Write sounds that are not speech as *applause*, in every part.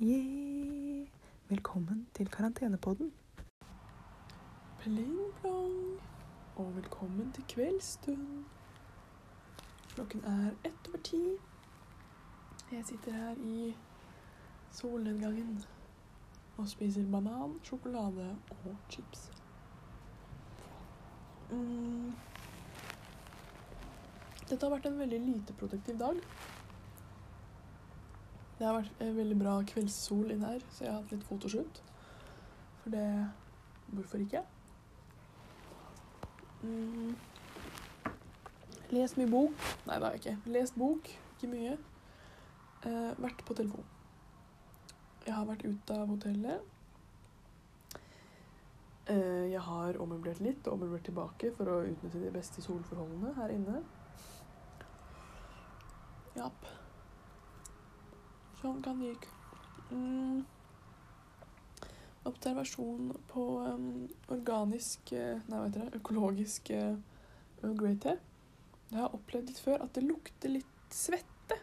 Yeah. Velkommen til karantenepodden. Pling plong. Og velkommen til kveldsstund. Klokken er ett over ti. Jeg sitter her i solnedgangen og spiser banan, sjokolade og chips. Mm. Dette har vært en veldig lite produktiv dag. Det har vært en veldig bra kveldssol inne her, så jeg har hatt litt fotoshoot. For det Hvorfor ikke? Mm. Lest mye bok. Nei, det har jeg ikke. Lest bok, ikke mye. Eh, vært på telefon. Jeg har vært ute av hotellet. Eh, jeg har ommøblert litt og ommøblert tilbake for å utnytte de beste solforholdene her inne. Japp. Sånn kan det gikk. Mm. Observasjon på um, organisk eh, Nei, hva heter det? Økologisk uh, grey tea. Jeg har opplevd litt før at det lukter litt svette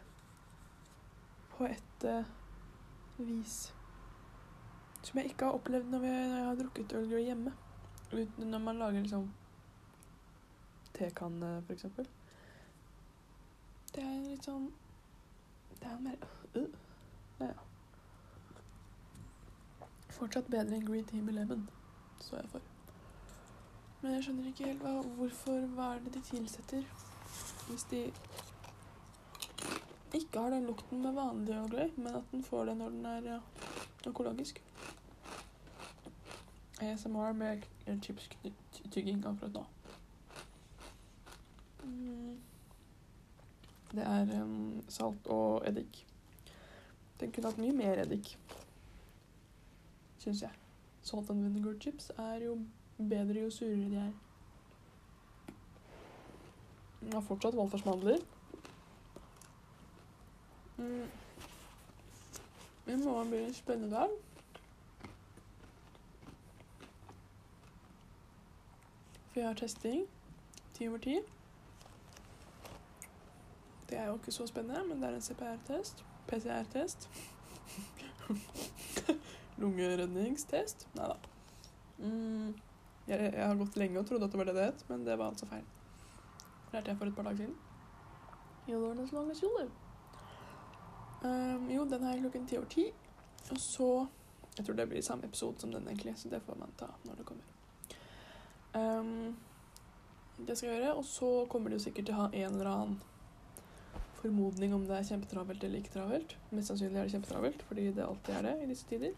på et uh, vis. Som jeg ikke har opplevd når, vi, når jeg har drukket øl hjemme. Uten når man lager liksom tekanne, eksempel. Det er litt sånn Det er mer uh, Ja, ja. Fortsatt bedre enn Green Tea med står jeg for. Men jeg skjønner ikke helt hva, hvorfor Hva er det de tilsetter hvis de ikke har den lukten med vanlig Grey, men at den får det når den er ja, økologisk. ASMR med chipstygging akkurat nå. Mm. Det er um, salt og eddik. Den kunne hatt mye mer eddik, syns jeg. Salt and vinegar chips er jo bedre jo surere de er. Den har fortsatt valfartsmandler. Mm. I morgen blir en spennende dag. For jeg har testing ti over ti. Det er jo ikke så spennende, men det er en CPR-test. PCR-test. *laughs* Lungeredningstest. Nei da. Mm. Jeg, jeg, har gått lenge og trodde at det var det det het, men det var altså feil. Lærte jeg for et par dager siden. You learn as long as you live. Um, jo, den er klokken ti over ti. Og så Jeg tror det blir samme episode som den, egentlig, så det får man ta når det kommer. Um, det skal jeg gjøre, og så kommer de sikkert til å ha en eller annen formodning om det er kjempetravelt eller ikke travelt. Mest sannsynlig er det kjempetravelt, fordi det alltid er det i disse tider.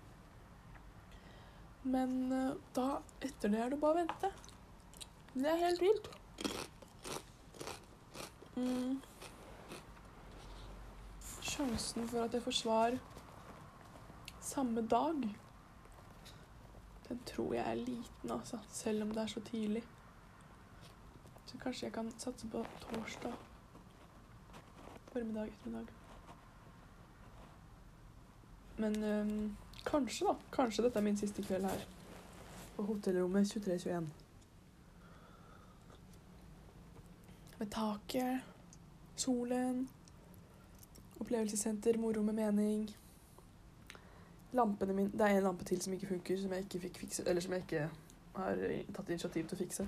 Men uh, da, etter det er det bare å vente. Det er helt vilt. Mm. Sjansen for at jeg får svar samme dag, den tror jeg er liten, altså. Selv om det er så tidlig. Så kanskje jeg kan satse på torsdag formiddag, ettermiddag. Men um, kanskje, da. Kanskje dette er min siste kveld her. På hotellrommet 2321. Med taket, solen, opplevelsessenter, moro med mening. Lampene mine Det er en lampe til som ikke funker, som jeg ikke fikk fikse, eller som jeg ikke har tatt initiativ til å fikse.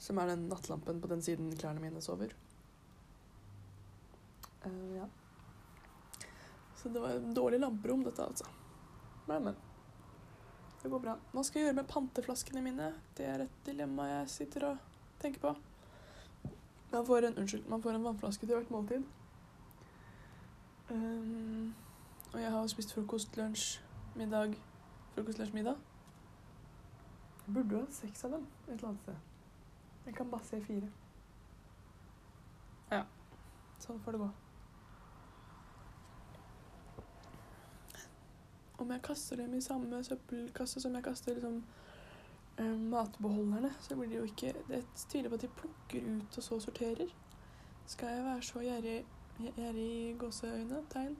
Som er den nattlampen på den siden klærne mine sover. Uh, ja. Så det var et dårlig lamperom, dette, altså. Men, men. Det går bra. Hva skal jeg gjøre med panteflaskene mine? Det er et dilemma jeg sitter og tenker på. Man får en, unnskyld, man får en vannflaske til hvert måltid. Um, og jeg har spist frokost, lunsj, middag. Frokost, lunsj, middag. Jeg burde jo ha seks av dem et eller annet sted. Jeg kan bare se fire. Ja. Sånn får det gå. om jeg kaster dem i samme søppelkasse som jeg kaster liksom, eh, matbeholderne, så blir det jo ikke Det tviler på at de plukker ut og så sorterer. Skal jeg være så gjerrig, gjerrig gåseøyne, tegn,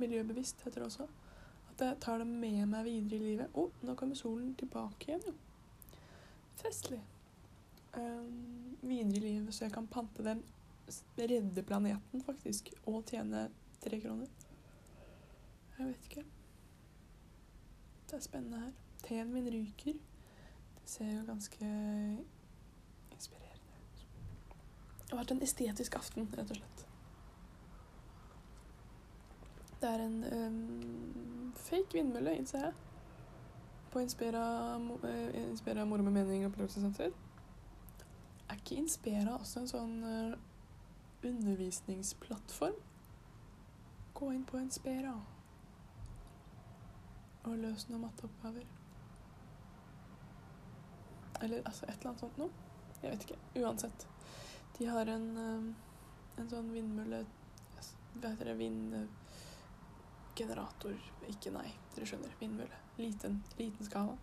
miljøbevisst heter det også, at jeg tar dem med meg videre i livet. Å, oh, nå kommer solen tilbake igjen, jo. Festlig. um, videre i livet, så jeg kan pante den. redde planeten faktisk, og tjene tre kroner. Jeg vet ikke. Det er spennende her. Teen min ryker. Det ser jo ganske inspirerende ut. Det har vært en estetisk aften, rett og slett. Det er en um, fake vindmølle, innser jeg. På Inspira, eh, Inspira Moro med mening opplevelsessenter. Er ikke Inspira også en sånn uh, undervisningsplattform? Gå inn på Inspira og løs noen matteoppgaver. Eller altså et eller annet sånt noe. Jeg vet ikke. Uansett. De har en, eh, en sånn vindmølle Hva heter det? Vindgenerator Ikke nei, dere skjønner. Vindmølle. Liten, liten skala.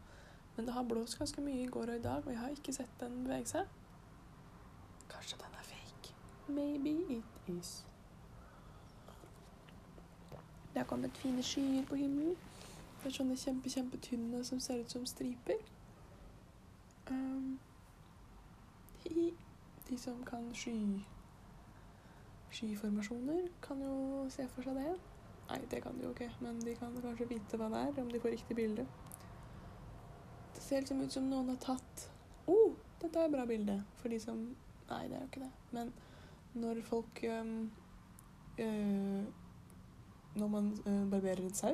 Men det har blåst ganske mye i går og i dag, og jeg har ikke sett den bevege seg. Kanskje den er fake. Maybe it is. Det har kommet fine skyer på himmelen. Det er sånne kjempe, kjempetynne som ser ut som striper. Um, hi. De som kan sky skyformasjoner, kan jo se for seg det. Nei, det kan de jo ikke, men de kan kanskje vite hva det er, om de får riktig bilde. Det ser liksom ut som noen har tatt oh, dette er et bra bilde. For de som Nei, det er jo ikke det. Men når folk um, øh, Når man øh, barberer en sau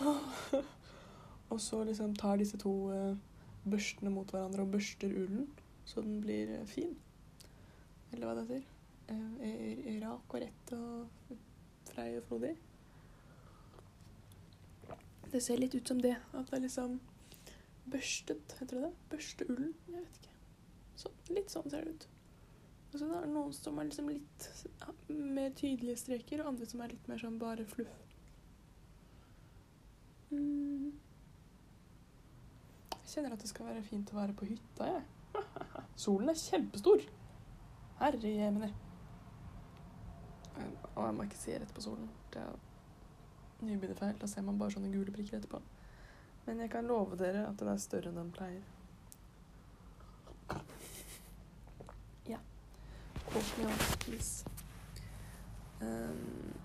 *laughs* Og så liksom tar disse to øh, børstene mot hverandre og børster ullen så den blir fin. Eller hva det heter. Er rak og rett og frei Frodi? Det ser litt ut som det. At det er liksom børstet, heter det det? Børste ullen? Jeg vet ikke. Så, litt sånn ser det ut. Og så er det noen som er liksom litt ja, mer tydelige streker, og andre som er litt mer sånn bare fluff. Mm. Jeg kjenner at det skal være fint å være på hytta, jeg. *laughs* Solen er kjempestor. Herre jemini. Og jeg må ikke se rett på solen. Det er nybegynnerfeil. Da ser man bare sånne gule prikker etterpå. Men jeg kan love dere at den er større enn den pleier. Ja. It. Um,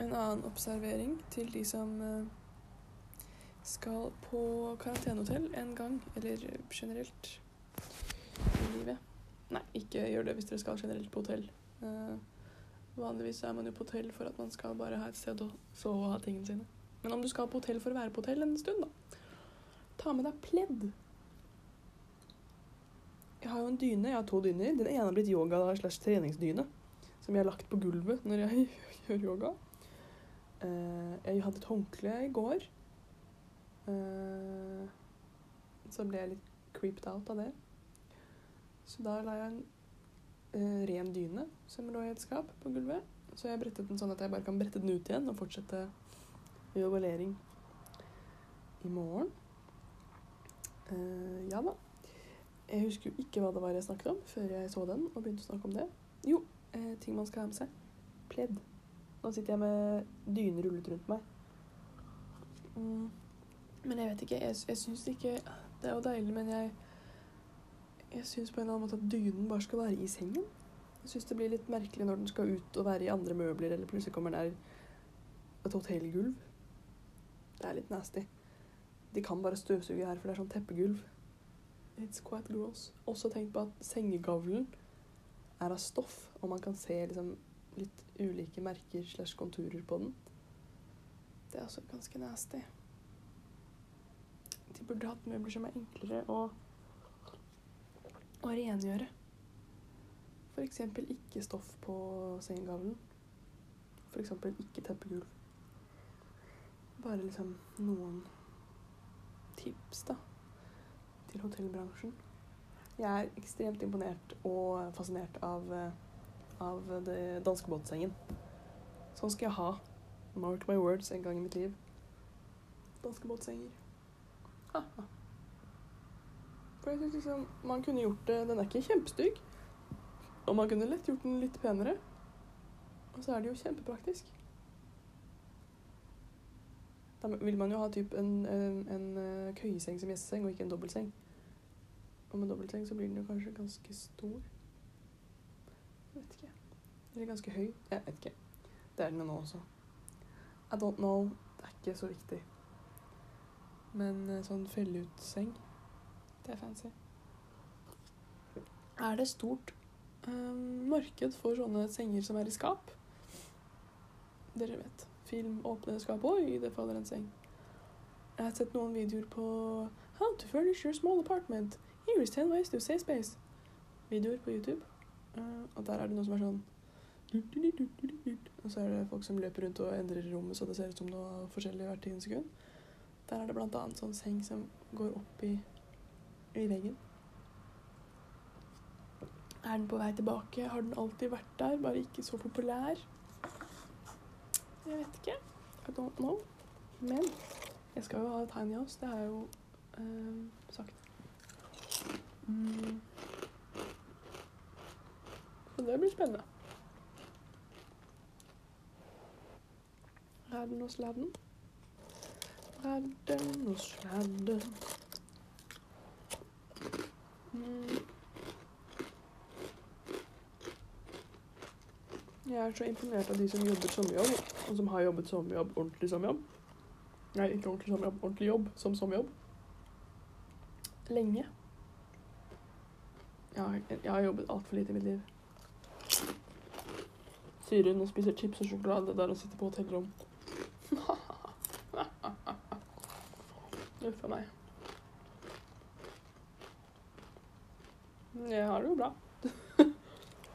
en annen observering til de som eh, skal på karantenehotell en gang, eller generelt i livet. Nei, ikke gjør det hvis dere skal generelt på hotell. Eh, vanligvis er man jo på hotell for at man skal bare ha et sted å sove og ha tingene sine. Men om du skal på hotell for å være på hotell en stund, da, ta med deg pledd. Jeg har jo en dyne, jeg har to dyner. Den ene har blitt yoga slash treningsdyne, som jeg har lagt på gulvet når jeg *laughs* gjør yoga. Eh, jeg hadde et håndkle i går. Eh, så ble jeg litt creeped out av det. Så da la jeg en eh, ren dyne som lå i et skap på gulvet. Så jeg brettet den sånn at jeg bare kan brette den ut igjen og fortsette yogalering i morgen. Eh, ja da. Jeg husker jo ikke hva det var jeg snakket om før jeg så den og begynte å snakke om det. Jo, eh, ting man skal ha med seg. Pledd. Nå sitter jeg med dyne rullet rundt meg. Mm. Men jeg vet ikke. Jeg, jeg syns ikke Det er jo deilig, men jeg Jeg syns på en eller annen måte at dynen bare skal være i sengen. Jeg syns det blir litt merkelig når den skal ut og være i andre møbler, eller plutselig kommer nær et hotellgulv. Det er litt nasty. De kan bare støvsuge her, for det er sånn teppegulv. It's quite gross. Også tenk på at sengegavlen er av stoff, og man kan se liksom litt ulike merker slash konturer på den. Det er også ganske nasty. De burde hatt møbler som er enklere å, å rengjøre. Eksempel ikke stoff på sengegavlen. Eksempel ikke teppegulv. Bare liksom noen tips, da, til hotellbransjen. Jeg er ekstremt imponert og fascinert av, av det danskebåtsengen. Sånn skal jeg ha. Mark my words en gang i mitt liv. Danskebåtsenger. Ha-ha. For jeg synes liksom man kunne gjort det Den er ikke kjempestygg. Og man kunne lett gjort den litt penere. Og så er det jo kjempepraktisk. Da vil man jo ha typ en, en, en eh, køyeseng som gjesteseng, og ikke en dobbeltseng. Og med dobbeltseng så blir den jo kanskje ganske stor. Jeg vet ikke. Eller ganske høy. Jeg vet ikke. Det er den jo nå også. I don't know. Det er ikke så viktig. Men eh, sånn felleutseng, det er fancy. Er det stort eh, marked for sånne senger som er i skap? Dere vet. Film, åpne skap. Oi, det faller en seng. Jeg har sett noen videoer på How to furnish your small apartment. Here is 10 ways to save space. Videoer på YouTube. Uh, og der er det noe som er sånn Og så er det folk som løper rundt og endrer rommet så det ser ut som noe forskjellig hvert tiende sekund. Der er det annet sånn seng som går opp i, i veggen. Er den på vei tilbake? Har den alltid vært der, bare ikke så populær? Jeg vet ikke. I don't know. Men jeg skal jo ha Tiny House, det har jeg jo eh, sagt. Mm. Så det blir spennende. Redden og ladden? Er og hos Mm. Jeg er så imponert av de som jobber sommerjobb, og som har jobbet sommerjobb, ordentlig sommerjobb. Nei, ikke ordentlig sommerjobb, ordentlig jobb som sommerjobb. Lenge. Jeg har, jeg har jobbet altfor lite i mitt liv. Sier hun og spiser chips og sjokolade der hun sitter på hotellrom. *laughs* Uff a meg. Jeg har det jo bra. *laughs*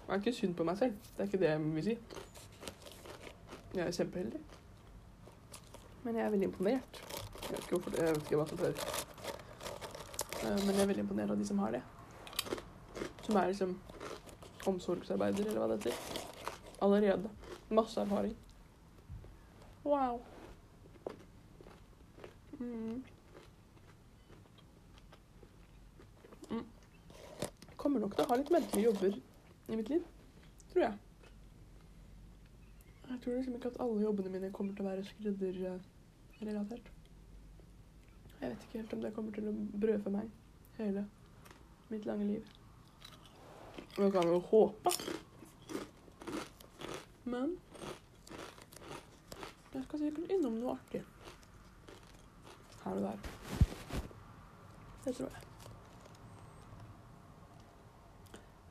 Jeg er ikke synd på meg selv. Det er ikke det jeg vil si. Jeg er kjempeheldig. Men jeg er veldig imponert. Jeg vet ikke det. Jeg vet ikke hva som fører. Eh, Men jeg er veldig imponert av de som har det. Som er liksom omsorgsarbeider, eller hva det heter. Allerede. Masse erfaring. Wow. Mm. Kommer nok til å ha litt menneskelige jobber i mitt liv. Tror jeg. Jeg tror liksom ikke at alle jobbene mine kommer til å være skredderrelatert. Jeg vet ikke helt om det kommer til å brødfø meg hele mitt lange liv. Jeg kan jo håpe. Men jeg skal sikkert innom noe artig. Her og der. Det tror jeg.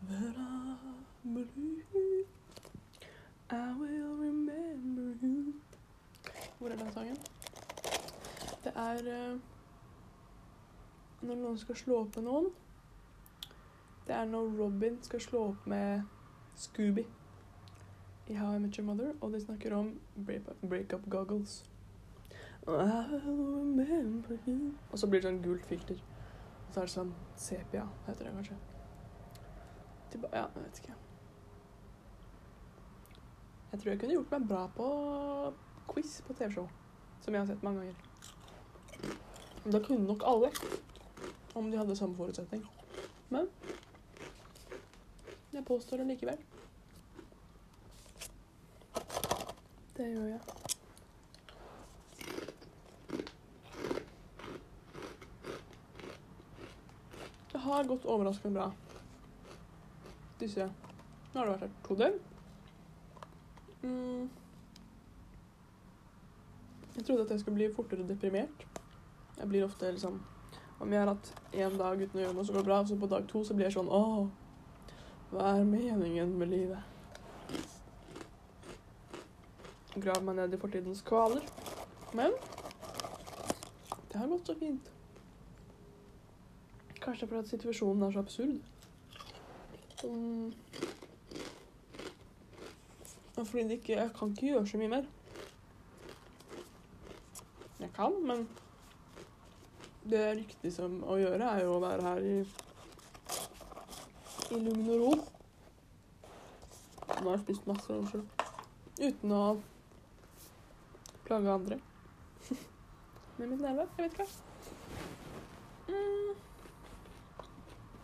That I believe I will remember you. Hvor er den sangen? Det er eh, når noen skal slå opp med noen. Det er når Robin skal slå opp med Scooby i How I Met Your Mother, og de snakker om break- breakup goggles. Remember you. Og så blir det sånn gult filter. Og så er det sånn sepia, heter det kanskje. Tilba ja, jeg vet ikke. Jeg tror jeg kunne gjort meg bra på quiz på TV-show, som jeg har sett mange ganger. Da kunne nok alle, om de hadde samme forutsetning. Men jeg påstår det likevel. Det gjør jeg. Det har gått overraskende bra. Disse Nå har det vært her to døgn. Mm. Jeg trodde at jeg skulle bli fortere deprimert. Jeg blir ofte liksom Om jeg har hatt én dag uten å gjøre noe som går bra, så på dag to så blir jeg sånn Åh, hva er meningen med livet? Grav meg ned i fortidens kvaler. Men det har gått så fint. Kanskje fordi situasjonen er så absurd. Mm. Fordi det ikke, jeg kan ikke gjøre så mye mer. Jeg kan, men det riktige som å gjøre er jo å være her i, i lugn og ro. Nå har jeg spist masse, unnskyld. Uten å plage andre. *laughs* Med mitt nerve. Jeg vet ikke. Mm.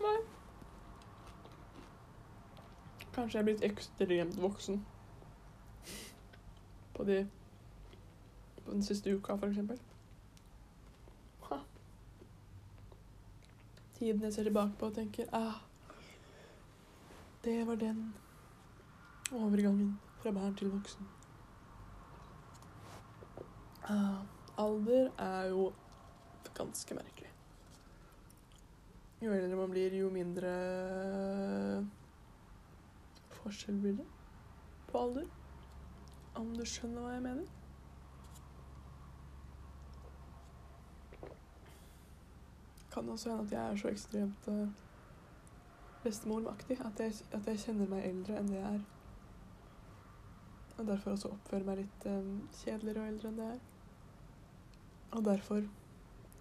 Nei. Kanskje jeg er blitt ekstremt voksen. På de På den siste uka, for eksempel. Tiden jeg ser tilbake på og tenker ah, det var den overgangen fra barn til voksen. Ah, alder er jo ganske merkelig. Jo eldre man blir, jo mindre forskjell blir det på alder. Om du skjønner hva jeg mener? Kan også hende at jeg er så ekstremt uh, bestemormaktig at jeg, at jeg kjenner meg eldre enn det jeg er. Og derfor også oppfører meg litt um, kjedeligere og eldre enn det jeg er. Og derfor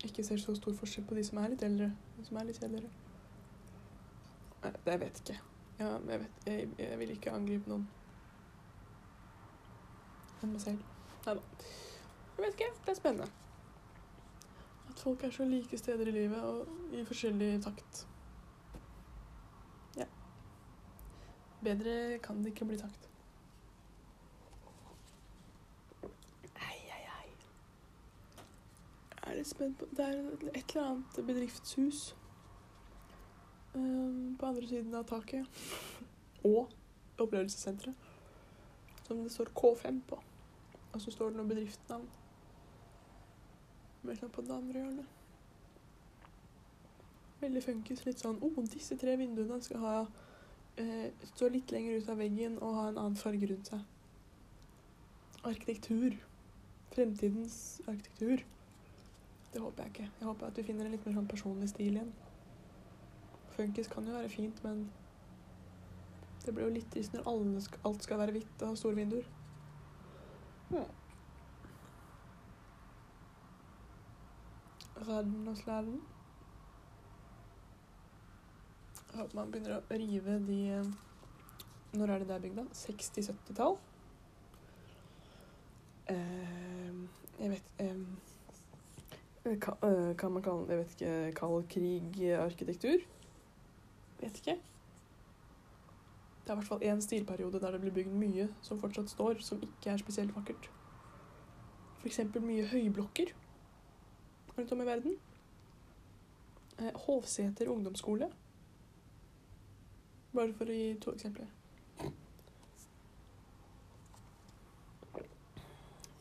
ikke ser så stor forskjell på de som er litt eldre, og som er litt kjedeligere. Det jeg vet ikke. Ja, men jeg, vet, jeg, jeg vil ikke angripe noen enn meg selv. Nei da. Jeg vet ikke. Det er spennende. At folk er så like steder i livet og i forskjellig takt. Ja. Bedre kan det ikke bli takt. Er litt spent på Det er et eller annet bedriftshus um, på andre siden av taket. *laughs* Og opplevelsessenteret. Som det står K5 på. Og så står det noe bedriftsnavn. Mellom på det andre hjørnet. Veldig funkis. Litt sånn oh, disse tre vinduene skal ha eh, Stå litt lenger ut av veggen og ha en annen farge rundt seg. Arkitektur. Fremtidens arkitektur. Det håper jeg ikke. Jeg håper at vi finner en litt mer sånn personlig stil igjen. Funkis kan jo være fint, men det blir jo litt trist når skal, alt skal være hvitt og ha store vinduer. Og sladden. Jeg håper man begynner å rive de Når er det der da? 60-70-tall? Eh, jeg vet eh, kan, uh, kan man kalle det jeg vet ikke, kald krig-arkitektur? Vet ikke. Det er i hvert fall én stilperiode der det blir bygd mye som fortsatt står, som ikke er spesielt vakkert. F.eks. mye høyblokker rundt om i verden. Eh, Hovseter ungdomsskole. Bare for å gi to eksempler.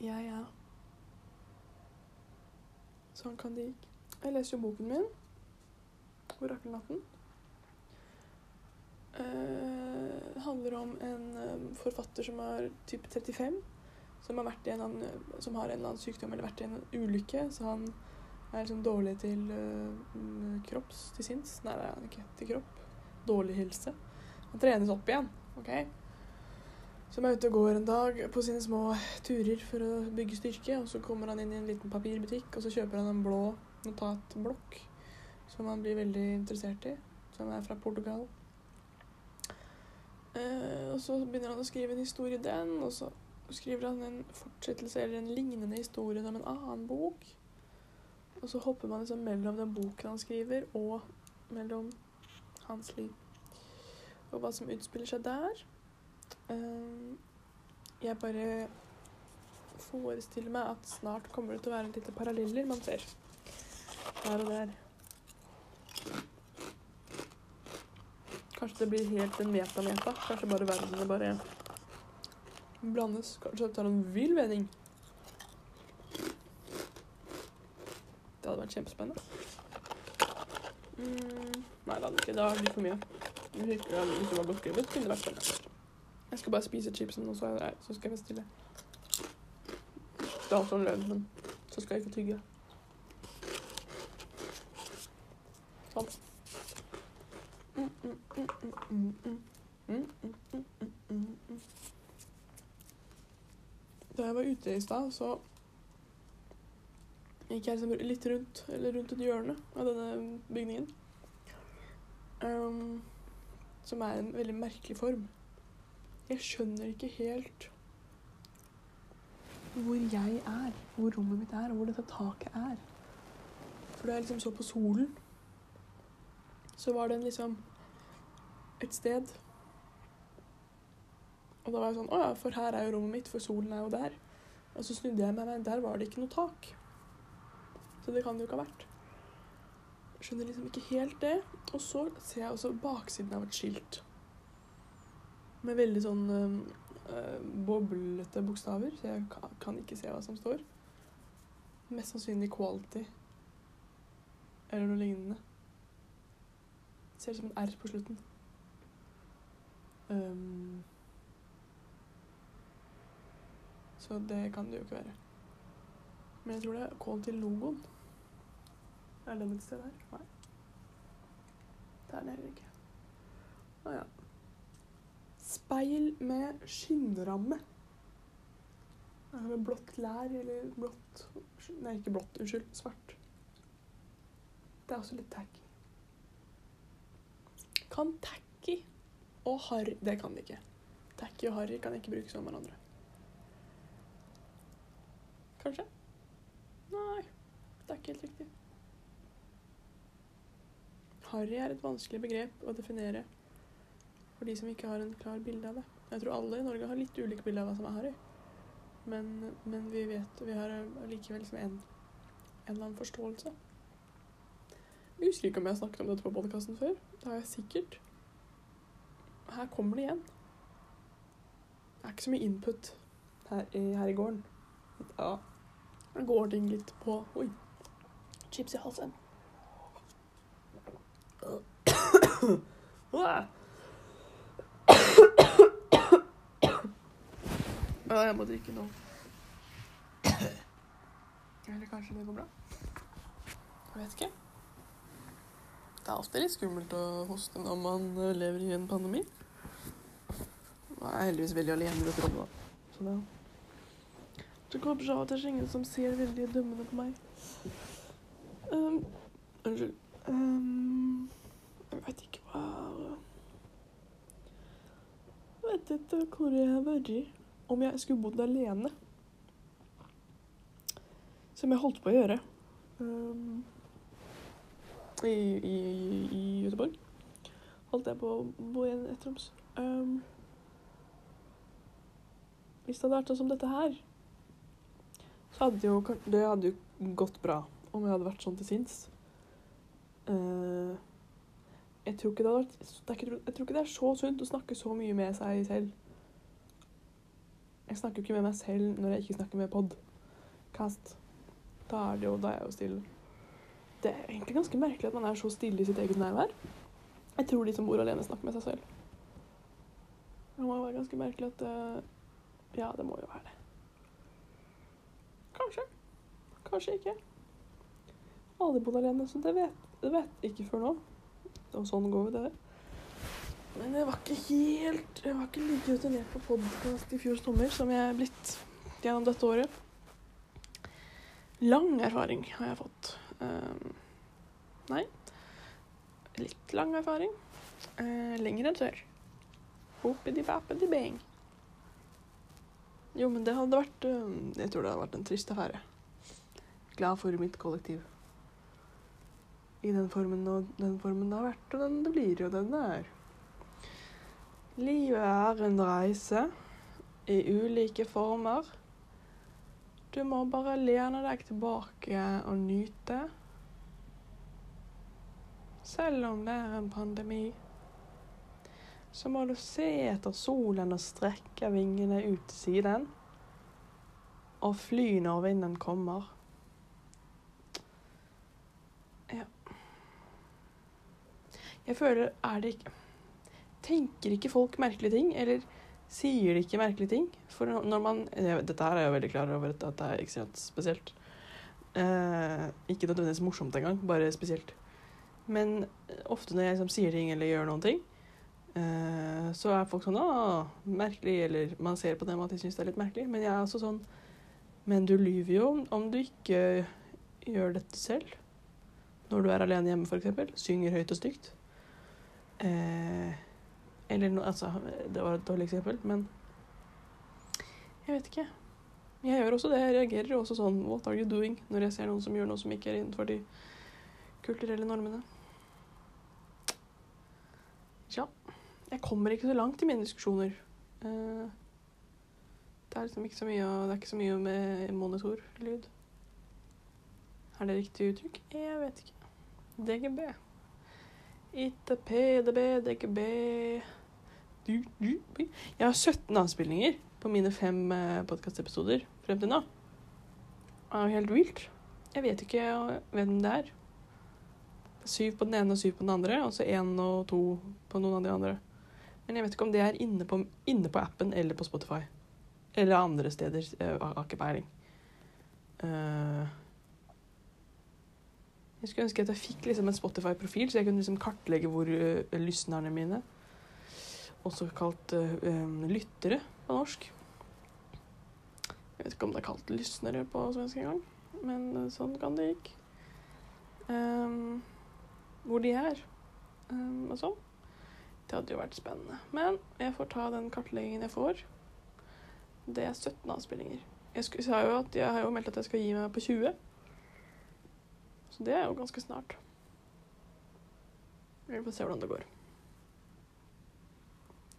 Ja, ja. Sånn kan det gikk. Jeg leser jo boken min, 'Orakelnatten'. Uh, handler om en um, forfatter som er type 35, som har, vært i en annen, som har en eller annen sykdom eller vært i en ulykke. Så han er liksom dårlig til uh, kropps, til sinns. Nei, det er han ikke. Til kropp. Dårlig helse. Han trenes opp igjen. ok? Som er ute og går en dag på sine små turer for å bygge styrke. Og så kommer han inn i en liten papirbutikk, og så kjøper han en blå notatblokk som han blir veldig interessert i. Som er fra Portugal. Eh, og så begynner han å skrive en historie i den, og så skriver han en fortsettelse eller en lignende historie om en annen bok. Og så hopper man liksom mellom den boken han skriver, og mellom hans liv. Og hva som utspiller seg der. Eh, jeg bare forestiller meg at snart kommer det til å være litt paralleller man ser her og der. Kanskje det blir helt en meta-meta. Kanskje bare verdenene bare blandes. Kanskje det tar en vill vending. Det hadde vært kjempespennende. Mm, nei, det hadde ikke. Det hadde det for mye. Hvis det var godt skrevet, kunne det vært spennende. Jeg skal bare spise chipsen, og så, jeg, så skal jeg være stille. Det er altså en løgn, men så skal jeg ikke tygge. Sånn. Da jeg var ute i stad, så gikk jeg liksom litt rundt, eller rundt et hjørne av denne bygningen. Um, som er en veldig merkelig form. Jeg skjønner ikke helt hvor jeg er, hvor rommet mitt er, og hvor dette taket er. For da jeg liksom så på solen, så var den liksom et sted. Og da var jeg sånn Å ja, for her er jo rommet mitt, for solen er jo der. Og så snudde jeg meg, men der var det ikke noe tak. Så det kan det jo ikke ha vært. skjønner liksom ikke helt det. Og så ser jeg også baksiden av et skilt. Med veldig sånn øh, boblete bokstaver, så jeg kan ikke se hva som står. Mest sannsynlig 'quality' eller noe lignende. Ser ut som en R på slutten. Um, så det kan det jo ikke være. Men jeg tror det er quality-logoen. Er den et sted der? Nei. Det er den heller ikke. Å ja. Speil med skinnramme. Med blått lær eller blått Nei, ikke blått. Unnskyld. Svart. Det er også litt tacky. Kan tacky og harry Det kan de ikke. Tacky og harry kan ikke brukes om hverandre. Kanskje? Nei, det er ikke helt riktig. Harry er et vanskelig begrep å definere for de som ikke har en klar bilde av det. Jeg tror alle i Norge har litt ulike bilder av hva som er harry. Men, men vi vet Vi har allikevel liksom en, en eller annen forståelse. Jeg husker ikke om jeg har snakket om dette på podkasten før. Det har jeg sikkert. Her kommer det igjen. Det er ikke så mye input her her i gården. Ja. Her går ting litt på Oi. Chips i halsen. *coughs* Ja, jeg må drikke nå. Eller kanskje det går bra? Jeg vet ikke. Det er alltid litt skummelt å hoste når man lever i en pandemi. Nå er heldigvis veldig alene i dette rommet. Så det Det går bra. Det er ingen som ser veldig dømmende på meg. Um, unnskyld. Um, jeg vet ikke hva Jeg vet ikke hvor jeg har vært om jeg skulle bodd alene. Som jeg holdt på å gjøre um, i, i, i Göteborg. Holdt jeg på å bo i en ettroms. Um, hvis det hadde vært sånn som dette her, så hadde jo, det hadde jo gått bra om jeg hadde vært sånn til sinns. Uh, jeg, tror ikke det hadde vært, jeg tror ikke det er så sunt å snakke så mye med seg selv. Jeg snakker jo ikke med meg selv når jeg ikke snakker med podkast. Da er det jo, da er jeg jo stille. Det er egentlig ganske merkelig at man er så stille i sitt eget nærvær. Jeg tror de som bor alene, snakker med seg selv. Det må jo være ganske merkelig at uh, Ja, det må jo være det. Kanskje. Kanskje ikke. Alle bodd alene, så det vet, det vet ikke før nå. Og sånn går jo det. Men jeg var ikke helt Jeg var ikke like rutinert på podkast i fjor sommer som jeg er blitt gjennom dette året. Lang erfaring har jeg fått. Um, nei. Litt lang erfaring. Uh, lenger enn før. Hoppidi-bappidi-bang. Jo, men det hadde vært uh, Jeg tror det hadde vært en trist affære. Glad for mitt kollektiv. I den formen og den formen det har vært, og den det blir, og den det er. Livet er en reise i ulike former. Du må bare lene deg tilbake og nyte. Selv om det er en pandemi, så må du se etter solen og strekke vingene ut til siden. Og fly når vinden kommer. Ja. Jeg føler Er det ikke tenker ikke folk merkelige ting, eller sier de ikke merkelige ting? For når man Dette her er jeg veldig klar over at det er ekstremt spesielt. Eh, ikke nødvendigvis morsomt engang, bare spesielt. Men ofte når jeg liksom, sier ting eller gjør noen ting, eh, så er folk sånn 'Å, merkelig', eller man ser på dem at de syns det er litt merkelig. Men jeg er også sånn Men du lyver jo om du ikke gjør dette selv. Når du er alene hjemme, f.eks. Synger høyt og stygt. Eh, eller noe altså, det var et dårlig eksempel, men jeg vet ikke. Jeg gjør også det. Jeg reagerer også sånn What are you doing? når jeg ser noen som gjør noe som ikke er innenfor de kulturelle normene. Ja. Jeg kommer ikke så langt i mine diskusjoner. Uh, det er liksom ikke så mye, det er ikke så mye med monitorlyd. Er det riktig uttrykk? Jeg vet ikke. DGB. ITP, DB, DGB. Jeg har 17 avspillinger på mine fem eh, podkastepisoder frem til nå. Det er jo helt vilt. Jeg vet ikke hvem det er. Syv på den ene og syv på den andre, og så én og to på noen av de andre. Men jeg vet ikke om det er inne på, inne på appen eller på Spotify. Eller andre steder. Jeg har ikke peiling. Uh, jeg skulle ønske at jeg fikk liksom en Spotify-profil, så jeg kunne liksom kartlegge hvor uh, lysnerne mine Også kalt uh, um, lyttere på norsk. Jeg vet ikke om det er kalt lysnere på svensk engang, men sånn kan det gikk. Um, hvor de er um, og sånn. Det hadde jo vært spennende. Men jeg får ta den kartleggingen jeg får. Det er 17 avspillinger. Jeg, sa jo at jeg har jo meldt at jeg skal gi meg på 20. Så det er jo ganske snart. Vi får se hvordan det går.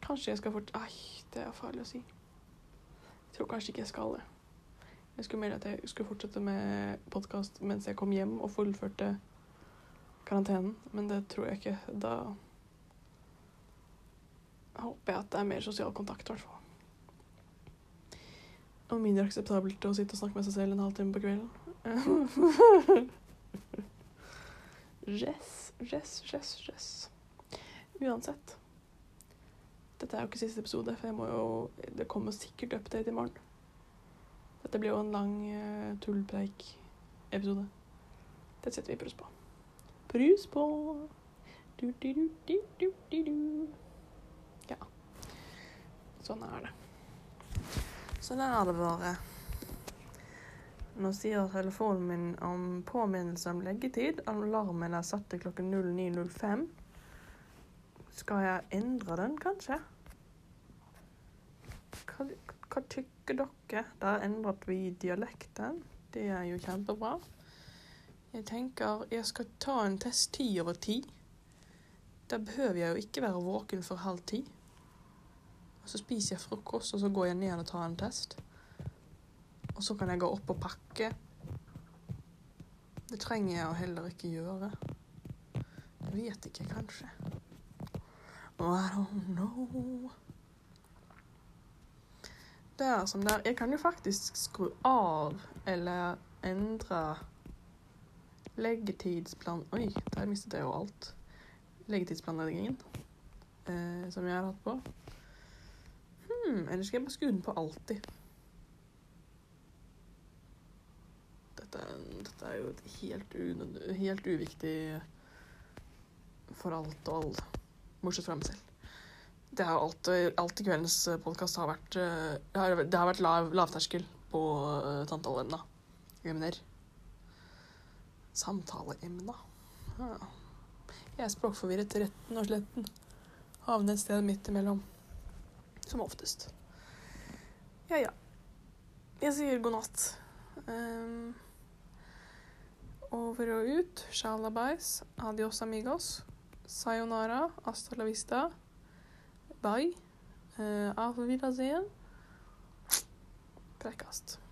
Kanskje jeg skal fort... Ai, det er farlig å si. Jeg tror kanskje ikke jeg skal det. Jeg skulle melde at jeg skulle fortsette med podkast mens jeg kom hjem og fullførte karantenen, men det tror jeg ikke. Da håper jeg at det er mer sosial kontakt, i hvert fall. Og mindre akseptabelt å sitte og snakke med seg selv en halvtime på kvelden. Jess, jess, jess, jess. Uansett. Dette er jo ikke siste episode, for jeg må jo Det kommer sikkert update i morgen. Dette blir jo en lang uh, tullpreik-episode. Det setter vi pris på. Prus på! Du, du, du, du, du, du. Sånn er det. Sånn er det bare. Nå sier telefonen min om påminnelse om leggetid. Alarmen er satt til klokken 09.05. Skal jeg endre den, kanskje? Hva, hva tykker dere? Der endret vi dialekten. Det er jo kjempebra. Jeg tenker jeg skal ta en test ti over ti. Da behøver jeg jo ikke være våken for halv ti. Og så spiser jeg frokost, og så går jeg ned og tar en test. Og så kan jeg gå opp og pakke. Det trenger jeg heller ikke gjøre. Jeg vet ikke, kanskje. Oh, I don't know. Det er som der Jeg kan jo faktisk skru av eller endre leggetidsplan... Oi, der mistet jeg jo alt. Leggetidsplanleggingen eh, som jeg har hatt på. Hmm, eller skal jeg bare skru den på alltid? dette, dette er jo et helt, helt uviktig for alt og alle, bortsett fra meg selv. Det er alt, alt i kveldens podkast har vært Det har vært lav, lavterskel på uh, samtaleemna. Emner. Samtaleemna. Jeg er språkforvirret retten og sletten. Havner et sted midt imellom. Som oftest. Ja, ja. Jeg sier god natt. Um, over og ut. Shalabais. Adios amigos. Sayonara. Hasta la vista. Bye. Uh, auf Wiedersehen. Prekkast.